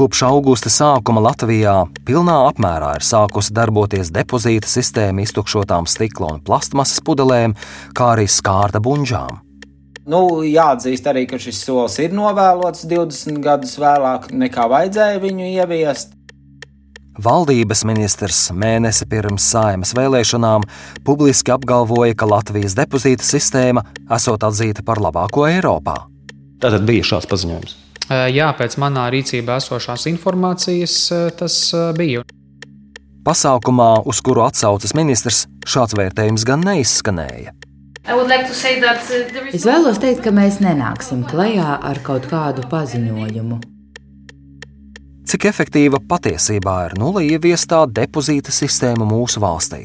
Kopš augusta sākuma Latvijā pilnā apmērā ir sākusi darboties depozīta sistēma iztukšotām stikla un plastmasas pudelēm, kā arī skārta buļģām. Nu, jāatzīst arī, ka šis solis ir novēlots 20 gadus vēlāk nekā vajadzēja viņu ieviest. Valdības ministrs mēnesi pirms saimas vēlēšanām publiski apgalvoja, ka Latvijas depozīta sistēma esot atzīta par labāko Eiropā. Tātad bija šāds paziņojums. Jā, pēc manā rīcībā esošās informācijas tas bija. Pasākumā, uz kuru atsaucas ministrs, šāds vērtējums gan neizskanēja. Uh, es vēlos teikt, ka mēs nenāksim klajā ar kaut kādu paziņojumu cik efektīva patiesībā ir nulle ieviestā depozīta sistēma mūsu valstī.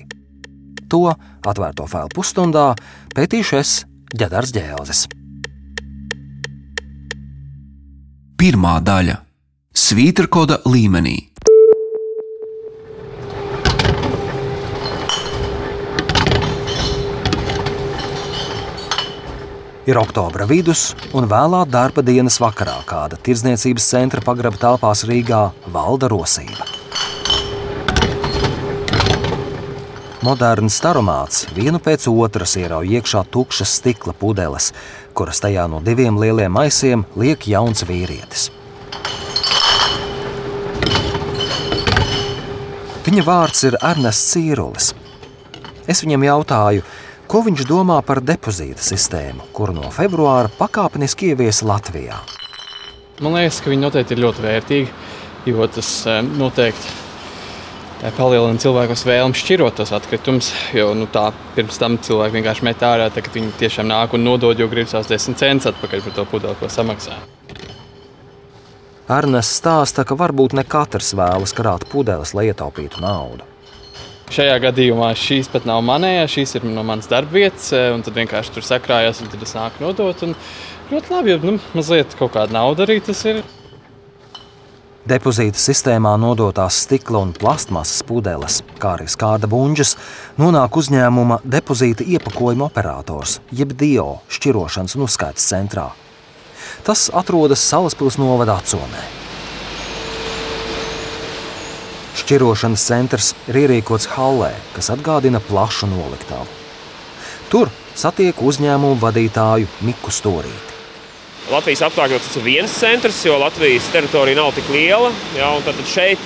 To atvērto failu pusstundā pētīšu es Džedars Džēlzes. Pirmā daļa - svītrkoda līmenī. Ir oktobra vidus un vēlā darba dienas vakarā kāda tirdzniecības centra pagraba telpās Rīgā valda rosība. Moderns staromāts vienu pēc otras ierauj iekšā tukšas stikla pudeles, kuras tajā no diviem lieliem maisiem liek jauns vīrietis. Viņa vārds ir Ernests Cīrulis. Es viņam jautāju, Ko viņš domā par depozīta sistēmu, kuru no februāra pakāpeniski ieviesa Latvijā? Man liekas, ka viņi noteikti ir ļoti vērtīgi, jo tas eh, noteikti palielina cilvēkus vēlmi šķirot tos atkritumus. Jo nu, tā pirms tam cilvēki vienkārši met ārā, tad viņi tiešām nāk un nodod, jo grib savus desmit centus atpakaļ par to pudeli, ko samaksā. Ernests stāsta, ka varbūt ne katrs vēlas krāt pudeles, lai ietaupītu naudu. Šajā gadījumā šīs pat nav manējās, šīs ir no manas darbvietas, e, un tad vienkārši tur sakrājās, un tad es nāku nodot. Un ļoti labi, jo nu, mazliet kaut kāda nauda arī tas ir. Depozīta sistēmā nodotās stikla un plastmasas pudeles, kā arī skārda buļģis, nonāk uzņēmuma depozīta iepakojuma operators, jeb DIO šķirošanas un uzskaites centrā. Tas atrodas Salaspils novada atsonē. Šķirošanas centrs ir ierīkots hallē, kas atgādina plašu noliktavu. Tur satiek uzņēmumu vadītāju Miku Storīti. Latvijas apstākļos tas ir viens centrs, jo Latvijas teritorija nav tik liela. Ja, tad šeit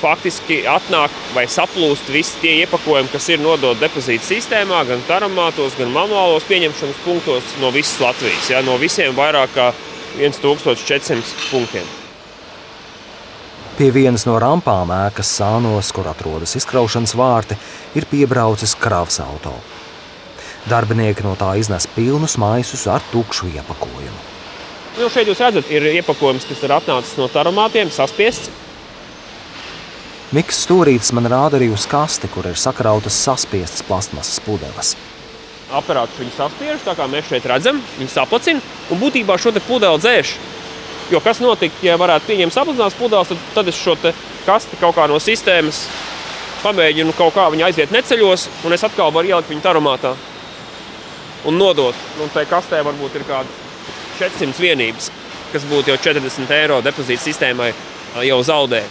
faktiski atnāk vai saplūst visi tie iepakojumi, kas ir nodoti depozīta sistēmā, gan taramātos, gan manuālos pieņemšanas punktos no visas Latvijas, ja, no visiem vairāk kā 1400 punktiem. Pie vienas no rampām ēkas sānos, kur atrodas izkraušanas vārti, ir piebraucis kravas auto. Darbinieki no tā iznes pilnus maisus ar tukšu iepakojumu. Nu, šeit jūs redzat, ir iepakojums, kas ir atnācis no taramātiem, saspiests. Mikls stūrītis man rāda arī uz kasti, kur ir sakrautas saspiestas plastmasas pudeles. Aparāts viņu saspiež, tā kā mēs šeit redzam, viņi saplacina un būtībā šo pudeli dzēš Jo kas notiktu, ja varētu pieņemt sapludināts pudeles, tad, tad es šo kasti kaut kā no sistēmas pamēģinu kaut kā viņu aiziet neceļos, un es atkal varu ielikt viņu tarumātā un nodot. Un tajā kastē varbūt ir kādas 400 vienības, kas būtu jau 40 eiro depozīta sistēmai jau zaudē.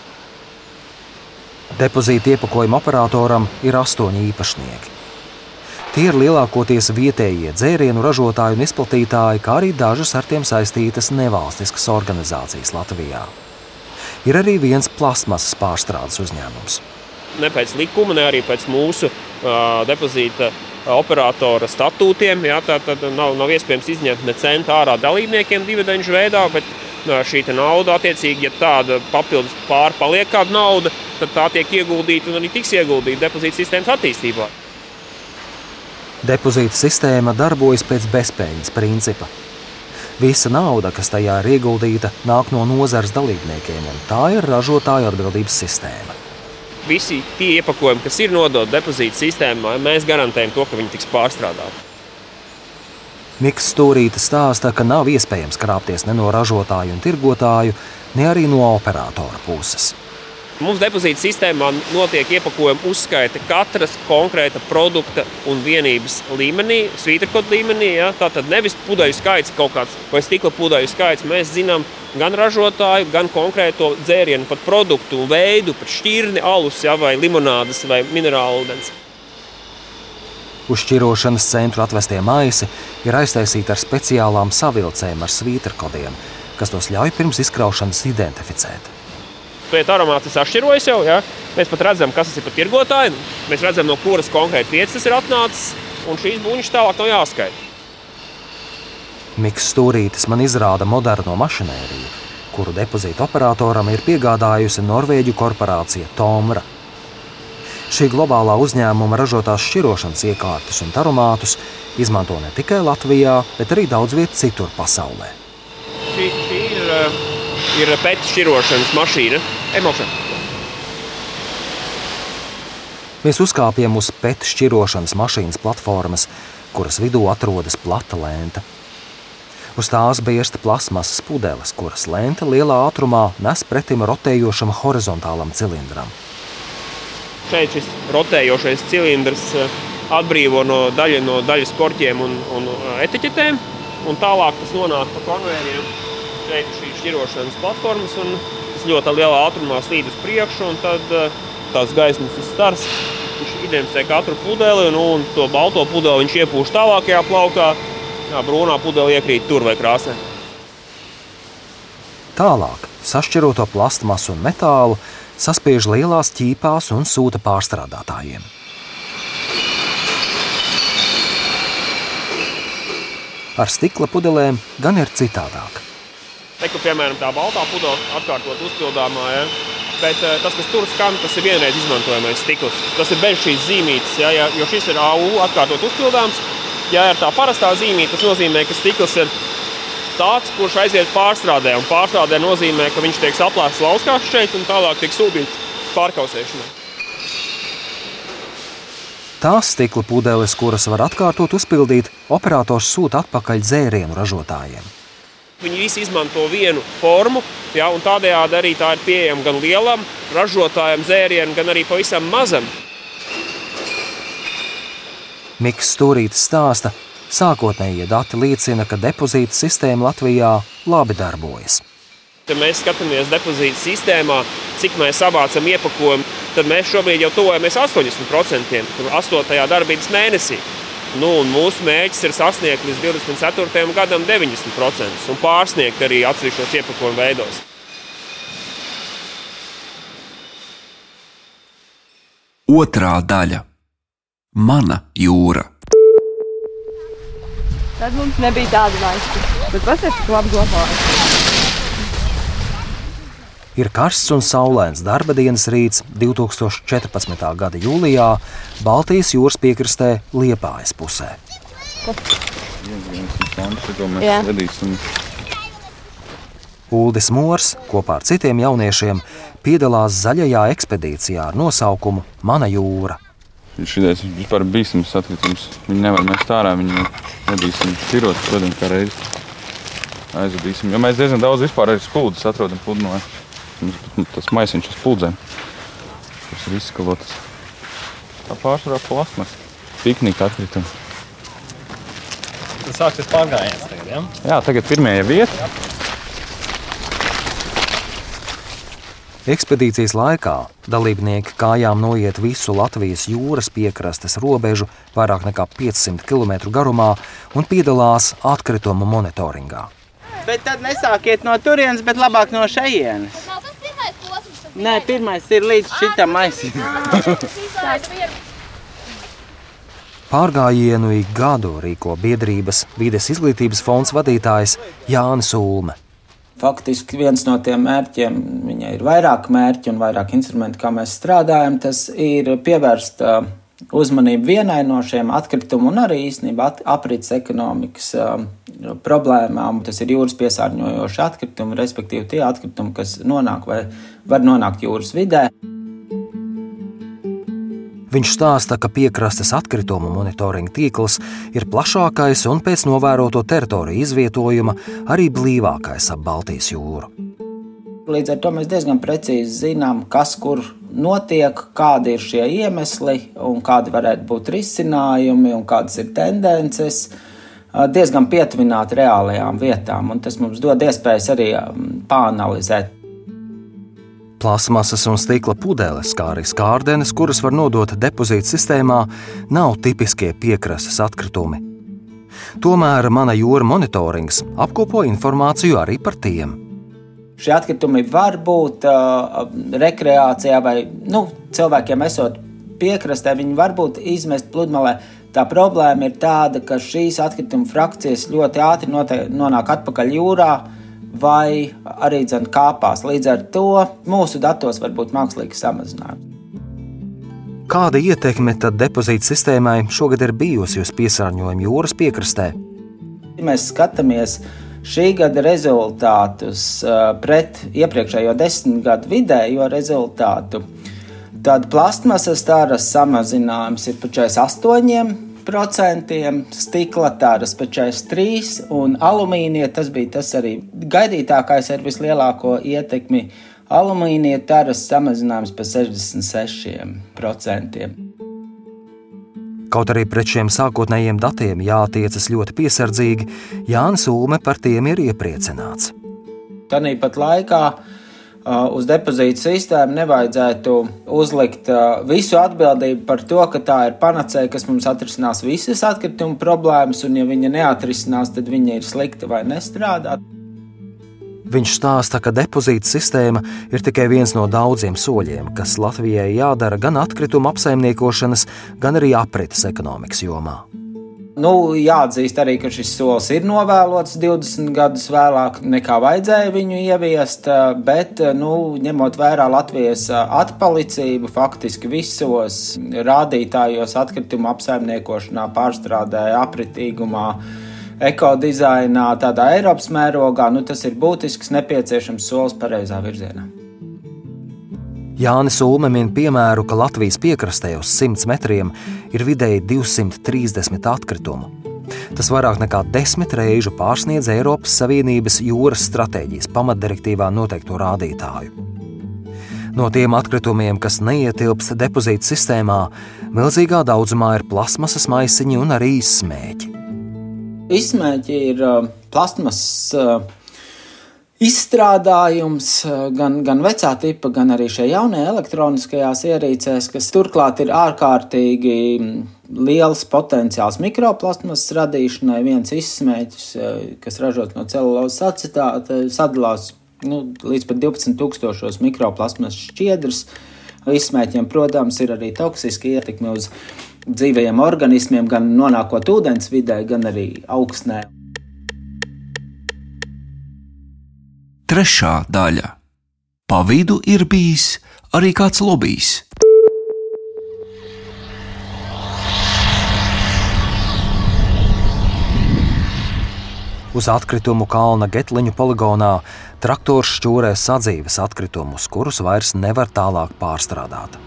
Depozīta iepakojuma operatoram ir astoņi īpašnieki. Tie ir lielākoties vietējie dzērienu ražotāji un izplatītāji, kā arī dažas ar tiem saistītas nevalstiskas organizācijas Latvijā. Ir arī viens plasmasas pārstrādes uzņēmums. Ne pēc likuma, ne arī pēc mūsu depozīta operatora statūtiem. Jā, tā tad nav, nav iespējams izņemt ne centu ārā dalībniekiem dividendžu veidā, bet šī nauda, attiecīgi, ja tāda papildus pārpaliek kāda nauda, tad tā tiek ieguldīta un arī tiks ieguldīta depozīta sistēmas attīstībā. Depozīta sistēma darbojas pēc bezpēļņas principa. Visa nauda, kas tajā ir ieguldīta, nāk no nozares dalībniekiem, un tā ir ražotāja atbildības sistēma. Visi tie iepakojumi, kas ir nodoti depozīta sistēmā, mēs garantējam to, ka viņi tiks pārstrādāti. Mikls Stūrīte stāsta, ka nav iespējams krāpties ne no ražotāju un tirgotāju, ne arī no operatora puses. Mūsu depozīta sistēmā notiek iepakojuma uzskaita katras konkrēta produkta un vienības līmenī, svītrkoda līmenī. Ja? Tātad nevis pudeļu skaits kaut kāds vai stikla pudeļu skaits. Mēs zinām gan ražotāju, gan konkrēto dzērienu, pat produktu veidu, pat šķirni, alus ja? vai limonādes vai minerālu ūdens. Uz šķirošanas centru atvestie maisi ir aiztaisīti ar speciālām savilcēm ar svītrkodiem, kas tos ļauj pirms izkraušanas identificēt pēc aromāta atšķirojas jau. Ja? Mēs pat redzam, kas tas ir par tirgotāju. Mēs redzam, no kuras konkrēti vietas tas ir atnācis, un šīs buļbuļsaktas tālāk nav jāskaita. Mikls Stūrītis man izrāda moderno mašinēriju, kuru depozīta operatoram ir piegādājusi Norvēģu korporācija Tomra. Šī globālā uzņēmuma ražotās šķirošanas iekārtas un aromātus izmanto ne tikai Latvijā, bet arī daudz vietā citur pasaulē. Šī, šī ir uh ir pēc šķirošanas mašīna. Emošana. Mēs uzkāpjam uz pēc šķirošanas mašīnas platformas, kuras vidū atrodas plata lenta. Uz tās biezta plasmasas pudeles, kuras lenta lielā ātrumā nes pretim rotējošam horizontālam cilindram. Šeit šis rotējošais cilindrs eh, atbrīvo no, daļa, no daļas korķiem un, un eh, etiķetēm, un tālāk tas nonāk pa konvejiem šeit šīs šķirošanas platformas, un tas ļoti lielā ātrumā slīd uz priekšu, un tad eh, tās gaismas stars. Viņš identificē katru pudeli, nu, un to balto pudeli viņš iepūš tālākajā plaukā. Jā, brūnā pudele iekrīt tur vai krāsē. Tālāk, sašķiroto plastmasu un metālu saspiež lielās ķīpās un sūta pārstrādātājiem. Ar stikla pudelēm gan ir citādāk. Teku, piemēram, tā baltā pudele atkārtot uzpildāmā. Ja? Bet uh, tas, kas tur skan, tas ir vienreiz izmantojamais stikls. Tas ir bez šīs zīmītes, ja? Ja, jo šis ir AU atkārtot uzpildāms. Ja ir tā parastā zīmīte, tas nozīmē, ka stikls ir tāds, kurš aiziet pārstrādē. Un pārstrādē nozīmē, ka viņš tiek saplēsts lauskās šeit un tālāk tiek sūtīts pārkausēšanai. Tās stikla pudeles, kuras var atkārtot uzpildīt, operators sūta atpakaļ dzērienu ražotājiem. Viņi visi izmanto vienu formu, ja, un tādējādi arī tā ir pieejama gan lielam ražotājam, zērienam, gan arī pavisam mazam. Mikls Stūrītis stāsta, sākotnējie dati liecina, ka depozīta sistēma Latvijā labi darbojas. Ja mēs skatāmies depozīta sistēmā, cik mēs savācam iepakojumu, tad mēs šobrīd jau tuvojamies 80% 8. darbības mēnesī. Nu, mūsu mērķis ir sasniegt līdz 24. gadam 90% un pārsniegt arī atsevišķos iepakojuma veidos. Otra daļa - Mana jūra. Tad mums nebija tāda laiska, bet tik labi glabājis. Ir karsts un saulains darba dienas rīts 2014. gada jūlijā Baltijas jūras piekrastē Liepājas pusē. Uldis Mors kopā ar citiem jauniešiem piedalās zaļajā ekspedīcijā ar nosaukumu Mana jūra. Šis vispār ir bīstams atkritums. Viņi nevar mest ārā, viņi nebīstami šķirot, protams, kā reizes aizvedīsim. Jo mēs diezgan daudz vispār arī spūdzes atrodam pludmalē. Mums tas maisiņš uz pūdzēm. Tas ir izskalots. Tā pārsvarā plasmas. Piknika atkritumi. Tas sāksies pārgājiens tagad, ja? Jā, tagad pirmie ir vieta. Ekspedīcijas laikā dalībnieki kājām noiet visu Latvijas jūras piekrastes robežu vairāk nekā 500 km garumā un piedalās atkritumu monitoringā. Bet tad nesākiet no turienes, bet labāk no šejienes. Nē, pirmais ir līdz šitam aisim. Pārgājienu ik gadu rīko biedrības vides izglītības fonds vadītājs Jānis Ulme. Faktiski viens no tiem mērķiem, viņai ir vairāk mērķi un vairāk instrumentu, kā mēs strādājam, tas ir pievērst uzmanību vienai no šiem atkritumu un arī īstenībā aprits ekonomikas problēmām. Tas ir jūras piesārņojoši atkritumi, respektīvi tie atkritumi, kas nonāk vai var nonākt jūras vidē. Viņš stāsta, ka piekrastes atkritumu monitoringa tīkls ir plašākais un pēc novēroto teritoriju izvietojuma arī blīvākais ap Baltijas jūru. Līdz ar to mēs diezgan precīzi zinām, kas kur notiek, kādi ir šie iemesli un kādi varētu būt risinājumi un kādas ir tendences. Diezgan pietuvināti reālajām vietām, un tas mums dod iespējas arī pāanalizēt Plasmasas un stikla pudeles, kā arī skārdenes, kuras var nodot depozīta sistēmā, nav tipiskie piekrastes atkritumi. Tomēr mana jūra monitorings apkopo informāciju arī par tiem. Šie atkritumi var būt uh, rekreācijā vai nu, cilvēkiem esot piekrastē, viņi var būt izmest pludmalē. Tā problēma ir tāda, ka šīs atkrituma frakcijas ļoti ātri nonāk atpakaļ jūrā, uh, vai arī dzen, kāpās. Līdz ar to mūsu datos var būt mākslīgs samazinājums. Kāda ietekme tad depozīta sistēmai šogad ir bijusi uz piesārņojumu jūras piekrastē? Ja mēs skatāmies šī gada rezultātus uh, pret iepriekšējo desmit gadu vidējo rezultātu, tad plastmasas tāras samazinājums ir pa 48 procentiem, stikla tāras pa 43 un alumīnija tas bija tas arī gaidītākais ar vislielāko ietekmi. Alumīnija taras samazinājums pa 66%. Kaut arī pret šiem sākotnējiem datiem jātiecas ļoti piesardzīgi, Jānis Ulme par tiem ir iepriecināts. Tāpat laikā uz depozītu sistēmu nevajadzētu uzlikt visu atbildību par to, ka tā ir panacēja, kas mums atrisinās visas atkrituma problēmas, un ja viņa neatrisinās, tad viņa ir slikta vai nestrādā. Viņš stāsta, ka depozīta sistēma ir tikai viens no daudziem soļiem, kas Latvijai jādara gan atkrituma apsaimniekošanas, gan arī aprites ekonomikas jomā. Nu, jāatzīst arī, ka šis solis ir novēlots 20 gadus vēlāk nekā vajadzēja viņu ieviest, bet, nu, ņemot vērā Latvijas atpalicību, faktiski visos rādītājos atkrituma apsaimniekošanā, pārstrādē, apritīgumā, ekodizainā, tādā Eiropas mērogā, nu, tas ir būtisks nepieciešams solis pareizā virzienā. Jānis Ulme min piemēru, ka Latvijas piekrastē uz 100 metriem ir vidēji 230 atkritumu. Tas vairāk nekā desmit reižu pārsniedz Eiropas Savienības jūras stratēģijas pamatdirektīvā noteikto rādītāju. No tiem atkritumiem, kas neietilpst depozīta sistēmā, milzīgā daudzumā ir plasmasas maisiņi un arī izsmēķi. Izsmēķi ir uh, plasmasas uh, izstrādājums eh, gan, gan vecā tipa, gan arī šajā jaunajā elektroniskajās ierīcēs, kas turklāt ir ārkārtīgi mm, liels potenciāls mikroplasmas radīšanai. Viens izsmēķis, kas ražots no celulozes acetāta, sadalās nu, līdz pat 12,000 mikroplasmas šķiedras. Izsmēķiem, protams, ir arī toksiska ietekme uz dzīvajiem organismiem, gan nonākot ūdens vidē, gan arī augstnē. Trešā daļa. Pa vidu ir bijis arī kāds lobijs. Uz atkritumu kalna Getliņu poligonā traktors šķūrē sadzīves atkritumus, kurus vairs nevar tālāk pārstrādāt.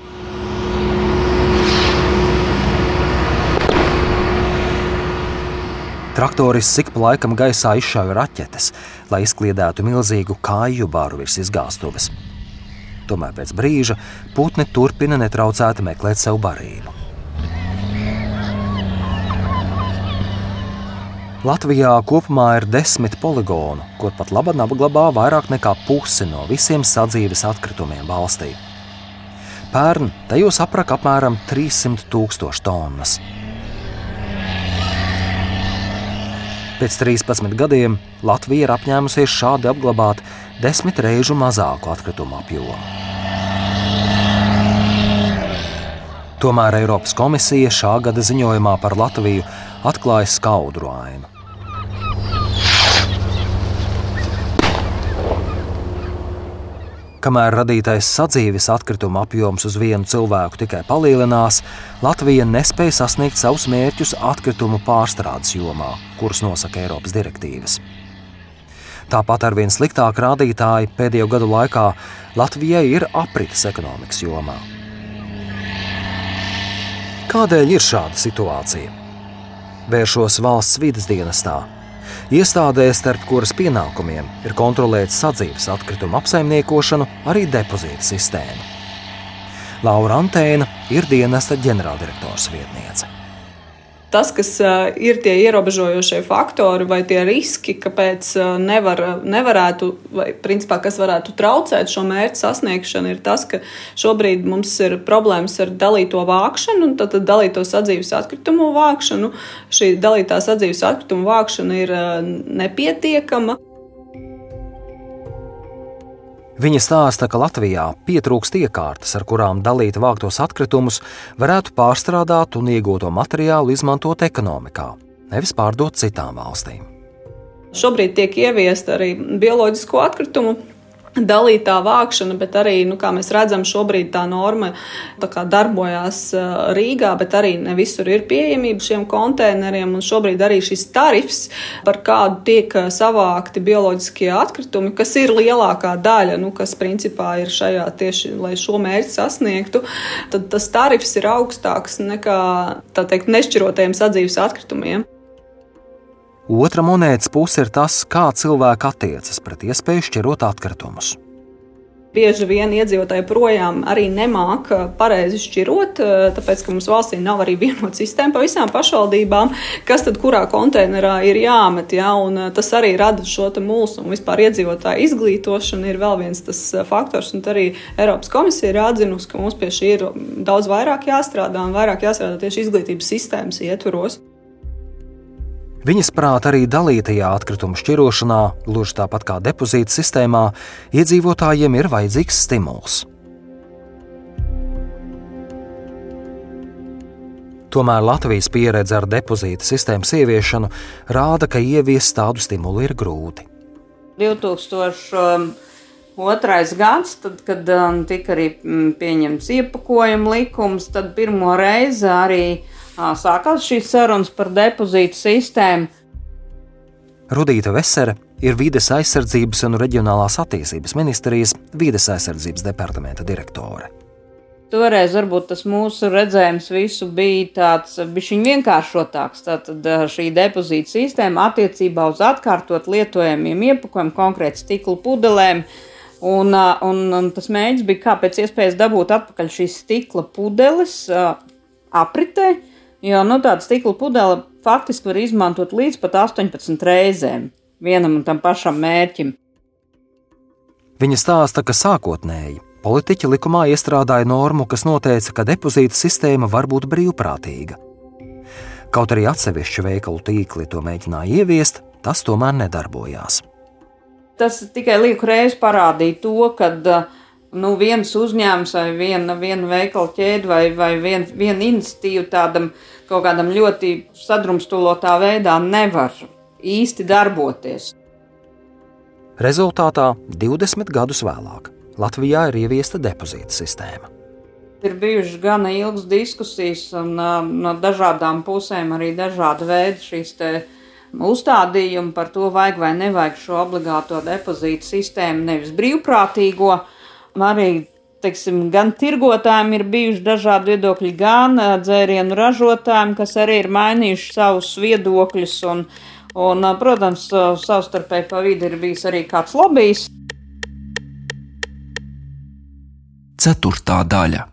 Traktorists ik pa laikam gaisā izšāva raķetes, lai izkliedētu milzīgu kāju baru virs izgāstuves. Tomēr pēc brīža putni turpina netraucēti meklēt sev barību. Latvijā kopumā ir desmit poligonu, kur pat laba apglabā vairāk nekā pusi no visiem sadzīves atkritumiem valstī. Pērn tajos apraka apmēram 300 tūkstoši tonnas. Pēc 13 gadiem Latvija ir apņēmusies šādi apglabāt desmit reižu mazāku atkritumu apjomu. Tomēr Eiropas komisija šā gada ziņojumā par Latviju atklāja skaudru ainu. Kamēr radītais sadzīves atkrituma apjoms uz vienu cilvēku tikai palielinās, Latvija nespēja sasniegt savus mērķus atkritumu pārstrādes jomā, kurus nosaka Eiropas direktīvas. Tāpat ar vien sliktāku rādītāju pēdējo gadu laikā Latvijai ir aprites ekonomikas jomā. Kādēļ ir šāda situācija? Vēršos valsts vidas dienestā Iestādē, starp kuras pienākumiem ir kontrolēt sadzīves atkritumu apsaimniekošanu, arī depozīta sistēmu. Laura Antēna ir dienesta ģenerāldirektors vietniece tas, kas ir tie ierobežojošie faktori vai tie riski, kāpēc nevar, nevarētu, vai principā, kas varētu traucēt šo mērķu sasniegšanu, ir tas, ka šobrīd mums ir problēmas ar dalīto vākšanu, tad dalīto sadzīves atkritumu vākšanu. Šī dalītā sadzīves atkritumu vākšana ir nepietiekama. Viņa stāsta, ka Latvijā pietrūkst iekārtas, ar kurām dalīt vāktos atkritumus, varētu pārstrādāt un iegūto materiālu izmantot ekonomikā, nevis pārdot citām valstīm. Šobrīd tiek ieviesta arī bioloģisko atkritumu dalītā vākšana, bet arī, nu, kā mēs redzam, šobrīd tā norma tā darbojās Rīgā, bet arī ne visur ir pieejamība šiem konteineriem. Šobrīd arī šis tarifs, par kādu tiek savākti bioloģiskie atkritumi, kas ir lielākā daļa, nu, kas principā ir šajā tieši, lai šo mērķi sasniegtu, tad tas tarifs ir augstāks nekā, tā teikt, nešķirotajiem sadzīves atkritumiem. Otra monētas puse ir tas, kā cilvēki attiecas pret iespēju šķirot atkritumus. Bieži vien iedzīvotāji projām arī nemāk pareizi šķirot, tāpēc, ka mums valstī nav arī vienota sistēma pa visām pašvaldībām, kas tad kurā konteinerā ir jāmet. Ja? Un tas arī rada šo mulsu un vispār iedzīvotāju izglītošana ir vēl viens tas faktors. Un arī Eiropas komisija ir atzinusi, ka mums pie šī ir daudz vairāk jāstrādā un vairāk jāstrādā tieši izglītības sistēmas ietvaros. Viņas prāt arī dalītajā atkritumu šķirošanā, gluži tāpat kā depozīta sistēmā, iedzīvotājiem ir vajadzīgs stimuls. Tomēr Latvijas pieredze ar depozīta sistēmas ieviešanu rāda, ka ieviest tādu stimulu ir grūti. 2000. Otrais gads, tad, kad um, tika arī mm, pieņemts iepakojuma likums, tad pirmo reizi arī sākās šīs sarunas par depozītu sistēmu. Rudīta Vesere ir vides aizsardzības un reģionālās attīstības ministrijas vides aizsardzības departamenta direktore. Toreiz varbūt tas mūsu redzējums visu bija tāds bišķiņ vienkāršotāks. Tātad šī depozīta sistēma attiecībā uz atkārtot lietojamiem iepakojumiem, konkrēti stikla pudelēm. Un, un, un tas mēģinājums bija, kā pēc iespējas dabūt atpakaļ šīs stikla pudeles apritē, Jo nu, tāda stikla pudele faktiski var izmantot līdz pat 18 reizēm vienam un tam pašam mērķim. Viņa stāsta, ka sākotnēji politiķi likumā iestrādāja normu, kas noteica, ka depozīta sistēma var būt brīvprātīga. Kaut arī atsevišķi veikalu tīkli to mēģināja ieviest, tas tomēr nedarbojās. Tas tikai lieku reizi parādīja to, ka uh, nu, viens uzņēmums vai viena, viena veikala ķēde vai, vai viena vien iniciatīva tādam kaut kādam ļoti sadrumstalotā veidā nevar īsti darboties. Rezultātā 20 gadus vēlāk Latvijā ir ieviesta depozīta sistēma. Ir bijušas gana ilgas diskusijas, un no dažādām pusēm arī dažādi veidi šīs uzstādījumi par to, vajag vai nevajag šo obligāto depozītu sistēmu, nevis brīvprātīgo arī teiksim, gan tirgotājiem ir bijuši dažādi viedokļi, gan dzērienu ražotājiem, kas arī ir mainījuši savus viedokļus. Un, un, protams, savstarpēji pa vidu ir bijis arī kāds lobbyis. Ceturtā daļa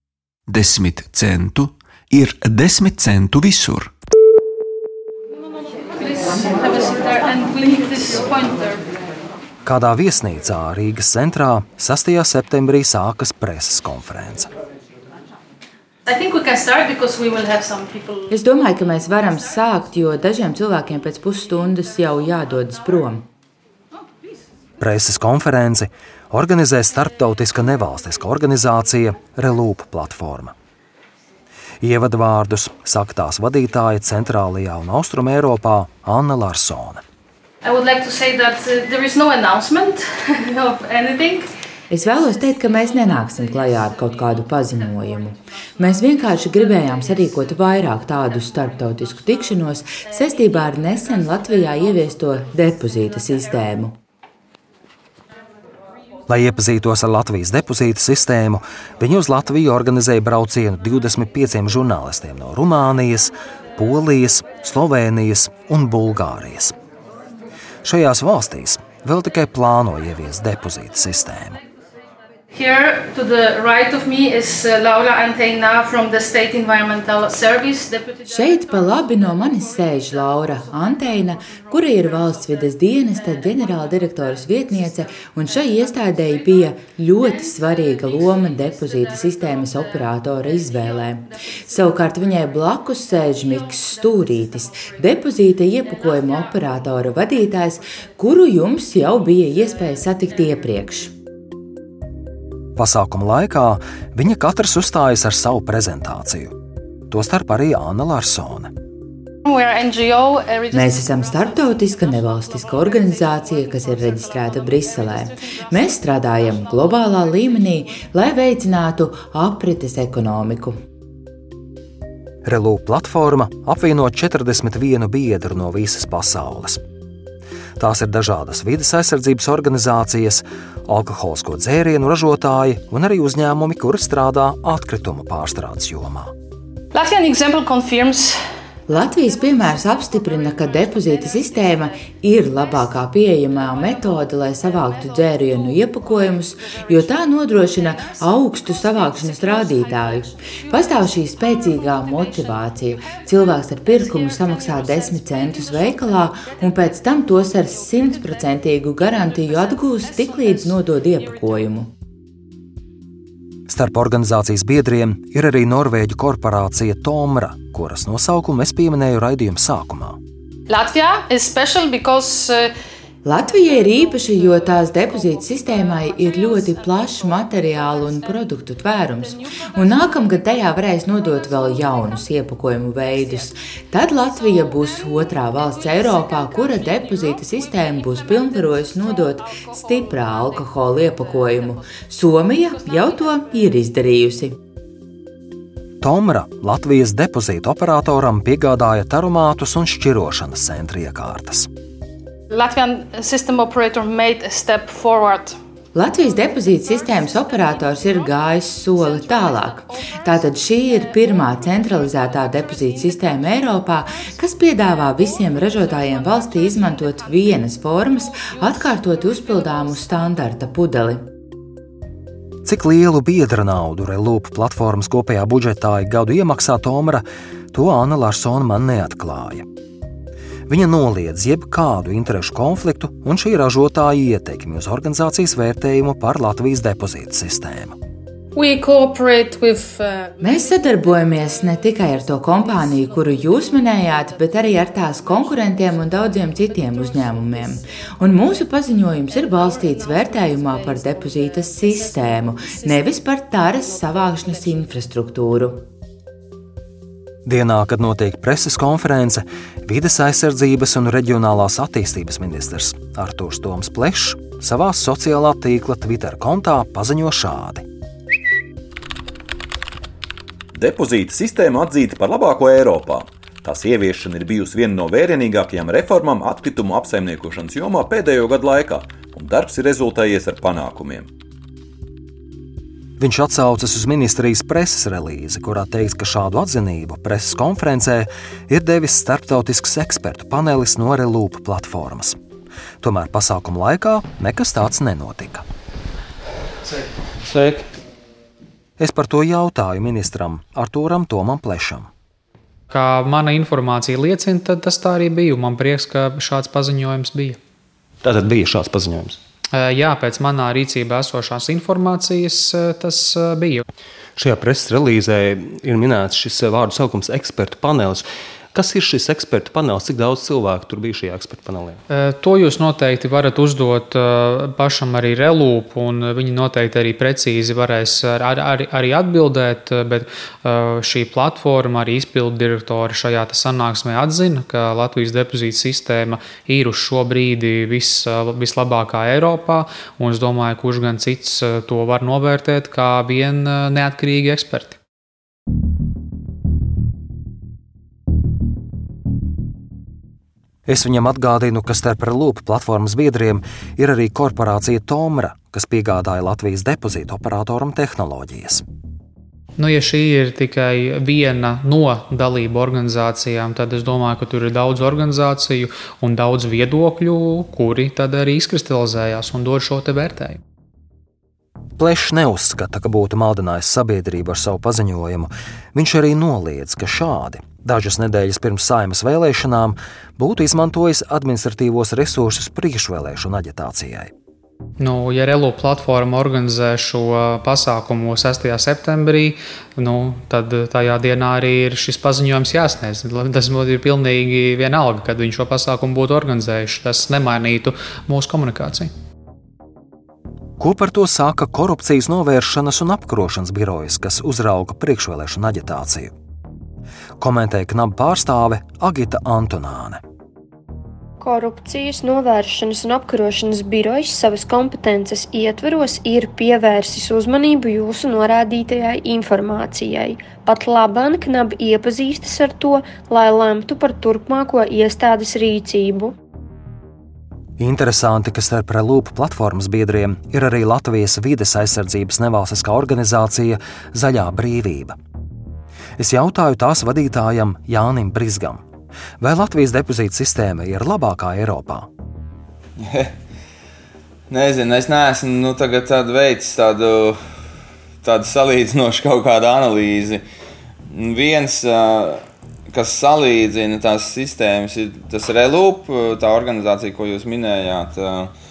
- desmit centu ir desmit centu visur. Please have a seat there and leave this pointer. Kādā viesnīcā Rīgas centrā 6. septembrī sākas preses konference. Es domāju, ka mēs varam sākt, jo dažiem cilvēkiem pēc pusstundas jau jādodas prom. Preses konferenci organizē starptautiska nevalstiska organizācija Relūpa platforma. Ievadvārdus saka tās vadītāja centrālajā un austrumē Eiropā Anna Larsone. Like no Es vēlos teikt, ka mēs nenāksim klajā ar kaut kādu paziņojumu. Mēs vienkārši gribējām sarīkot vairāk tādu starptautisku tikšanos saistībā ar nesen Latvijā ieviesto depozīta sistēmu. Lai iepazītos ar Latvijas depozīta sistēmu, viņi uz Latviju organizēja braucienu 25 žurnālistiem no Rumānijas, Polijas, Slovenijas un Bulgārijas. Šajās valstīs vēl tikai plāno ieviest depozīta sistēmu. Here to the right of me is uh, Laura Anteina from the State Environmental Service. Deputy... Šeit pa labi no manis sēž Laura Anteina, kura ir valsts vides dienesta ģenerāldirektoras vietniece, un šai iestādēji bija ļoti svarīga loma depozīta sistēmas operatora izvēlē. Savukārt viņai blakus sēž Miks Stūrītis, depozīta iepakojuma operatora vadītājs, kuru jums jau bija iespēja satikt iepriekš. Pasākuma laikā viņa katrs uzstājas ar savu prezentāciju. Tostarp arī Anna Larsone. Mēs esam starptautiska nevalstiska organizācija, kas ir reģistrēta Briselē. Mēs strādājam globālā līmenī, lai veicinātu aprites ekonomiku. Relūpa platforma apvieno 41 biedru no visas pasaules. Tās ir dažādas vidas aizsardzības organizācijas, alkoholisko dzērienu ražotāji un arī uzņēmumi, kuri strādā atkritumu pārstrādes jomā. Latvian example confirms Latvijas piemērs apstiprina, ka depozīta sistēma ir labākā pieejamā metode, lai savāktu dzērienu iepakojumus, jo tā nodrošina augstu savākšanas rādītāju. Pastāv šī spēcīgā motivācija. Cilvēks ar pirkumu samaksā 10 centus veikalā un pēc tam tos ar simtprocentīgu garantiju atgūs tiklīdz nodod iepakojumu. Starp organizācijas biedriem ir arī norvēģu korporācija Tomra, kuras nosaukumu es pieminēju raidījuma sākumā. Latvijā ir special because uh, Latvija ir īpaša, jo tās depozīta sistēmai ir ļoti plašs materiālu un produktu tvērums, un nākamgad tajā varēs nodot vēl jaunus iepakojumu veidus. Tad Latvija būs otrā valsts Eiropā, kura depozīta sistēma būs pilnvarojusi nodot stiprā alkohola iepakojumu. Somija jau to ir izdarījusi. Tomra Latvijas depozīta operatoram piegādāja tarumātus un šķirošanas centra iekārtas. Latvian system operator made a step forward. Latvijas depozīta sistēmas operators ir gājis soli tālāk. Tātad šī ir pirmā centralizētā depozīta sistēma Eiropā, kas piedāvā visiem ražotājiem valstī izmantot vienas formas, atkārtot uzpildāmu standarta pudeli. Cik lielu biedra naudu Relūpa platformas kopējā budžetā ik gadu iemaksā Tomra, to Anna Larsona man neatklāja. Viņa noliedz jebkādu interešu konfliktu un šī ražotāja ietekmi uz organizācijas vērtējumu par Latvijas depozītu sistēmu. With, uh... Mēs sadarbojamies ne tikai ar to kompāniju, kuru jūs minējāt, bet arī ar tās konkurentiem un daudziem citiem uzņēmumiem. Un mūsu paziņojums ir balstīts vērtējumā par depozītas sistēmu, nevis par tāras savākšanas infrastruktūru. Dienā, kad notiek preses konference, vides aizsardzības un reģionālās attīstības ministrs Artūrs Toms Plešs savā sociālā tīkla Twitter kontā paziņo šādi. Depozīta sistēma atzīta par labāko Eiropā. Tās ieviešana ir bijusi viena no vērienīgākajām reformām atkritumu apsaimniekošanas jomā pēdējo gadu laikā, un darbs ir rezultējies ar panākumiem. Viņš atsaucas uz ministrijas preses relīzi, kurā teikts, ka šādu atzinību preses konferencē ir devis starptautisks ekspertu panelis no Relūpa platformas. Tomēr pasākuma laikā nekas tāds nenotika. Sveiki! Es par to jautāju ministram Artūram Tomam Plešam. Kā mana informācija liecina, tad tas tā arī bija. Man prieks, ka šāds paziņojums bija. Tātad bija šāds paziņojums. Jā, pēc manā rīcībā esošās informācijas tas bija. Šajā preses relīzē ir minēts šis vārdu saukums ekspertu panelis. Kas ir šis ekspertu panelis? Cik daudz cilvēku tur bija šajā ekspertu panelī? To jūs noteikti varat uzdot pašam arī relūpu, un viņi noteikti arī precīzi varēs ar, ar, arī atbildēt. Bet šī platforma, arī izpildu direktori šajā sanāksmē atzina, ka Latvijas depozīta sistēma ir uz šo brīdi vis, vislabākā Eiropā, un es domāju, kurš gan cits to var novērtēt kā vien neatkarīgi eksperti. Es viņam atgādinu, ka starp Relūpa platformas biedriem ir arī korporācija Tomra, kas piegādāja Latvijas depozītu operatoram tehnoloģijas. Nu, ja šī ir tikai viena no dalību organizācijām, tad es domāju, ka tur ir daudz organizāciju un daudz viedokļu, kuri tad arī izkristalizējās un dod šo vērtējumu. Plešs neuzskata, ka būtu maldinājis sabiedrību ar savu paziņojumu. Viņš arī noliedz, ka šādi, dažas nedēļas pirms saimas vēlēšanām, būtu izmantojis administratīvos resursus priekšvēlēšanu aģitācijai. Nu, ja Relu platforma organizē šo pasākumu 6. septembrī, nu, tad tajā dienā arī ir šis paziņojums jāsniedz. Tas ir pilnīgi vienalga, kad viņš šo pasākumu būtu organizējuši. Tas nemainītu mūsu komunikāciju. Ko par to saka korupcijas novēršanas un apkarošanas birojas, kas uzrauga priekšvēlēšanu aģitāciju? Komentēja knaba pārstāve Agita Antonāne. Korupcijas novēršanas un apkarošanas birojs savas kompetences ietveros ir pievērsis uzmanību jūsu norādītajai informācijai. Pat labāk knab iepazīstas ar to, lai lemtu par turpmāko iestādes rīcību. Interesanti, ka starp Relūpa platformas biedriem ir arī Latvijas vides aizsardzības nevalstiskā organizācija Zaļā brīvība. Es jautāju tās vadītājam Jānim Brisgam, Vai Latvijas depozīta sistēma ir labākā Eiropā? Nezinu, es neesmu nu, tādu veicis tādu, tādu salīdzinošu kaut kādu analīzi. Viens, kas salīdzina tās sistēmas, ir tas Relūp, tā organizācija, ko jūs minējāt. Uh,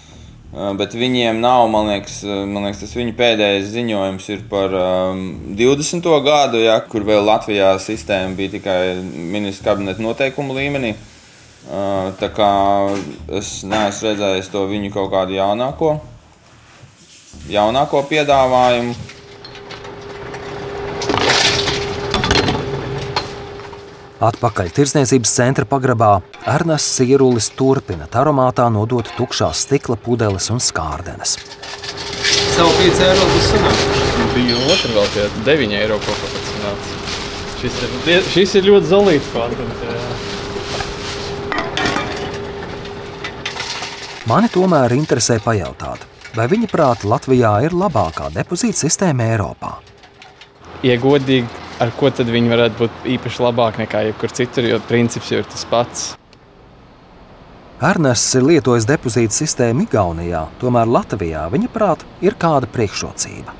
bet viņiem nav, man liekas, eh, man liekas, tas viņu pēdējais ziņojums ir par um, 20. gadu, ja, kur vēl Latvijā sistēma bija tikai ministra kabineta noteikumu līmenī. Uh, tā kā es neesmu redzējis to viņu kaut kādu jaunāko, jaunāko piedāvājumu. Atpakaļ tirdzniecības centra pagrabā Ernests Sierulis turpina aromātā nodot tukšās stikla pudeles un skārdenes. Savu 5 eiro tas sanāk. Bija otra vēl tie 9 eiro kaut kā pats nāca. Šis ir, šis ir ļoti zolīts kvantums. Mani tomēr interesē pajautāt, vai viņa prāta Latvijā ir labākā depozīta sistēma Eiropā. Ja godīgi, ar ko tad viņi varētu būt īpaši labāk nekā jebkur citur, jo princips jau ir tas pats. Ernests ir lietojis depozīta sistēmu Igaunijā, tomēr Latvijā viņa prāt ir kāda priekšrocība.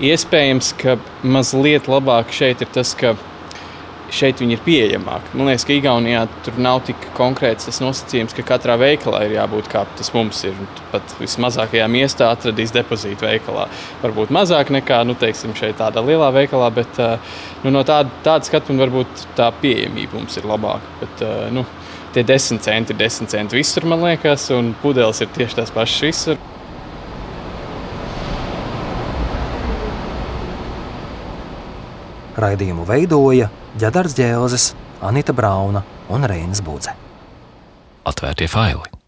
Iespējams, ka mazliet labāk šeit ir tas, ka šeit viņi ir pieejamāki. Man liekas, ka Igaunijā tur nav tik konkrēts tas nosacījums, ka katrā veikalā ir jābūt kā tas mums ir. Pat vismazākajā miestā atradīs depozītu veikalā. Varbūt mazāk nekā nu, teiksim, šeit tādā lielā veikalā, bet eh, nu, no tāda, tāda skatu punkta varbūt tā pieejamība mums ir labāka. Bet, eh, nu, tie desmit centi ir desmit centi visur, man liekas, un pudeles ir tieši tās pašas visur. Raidījumu veidoja Ģedars Ģēlzes, Anita Brauna un Reinas Budze. Atvērtie faili!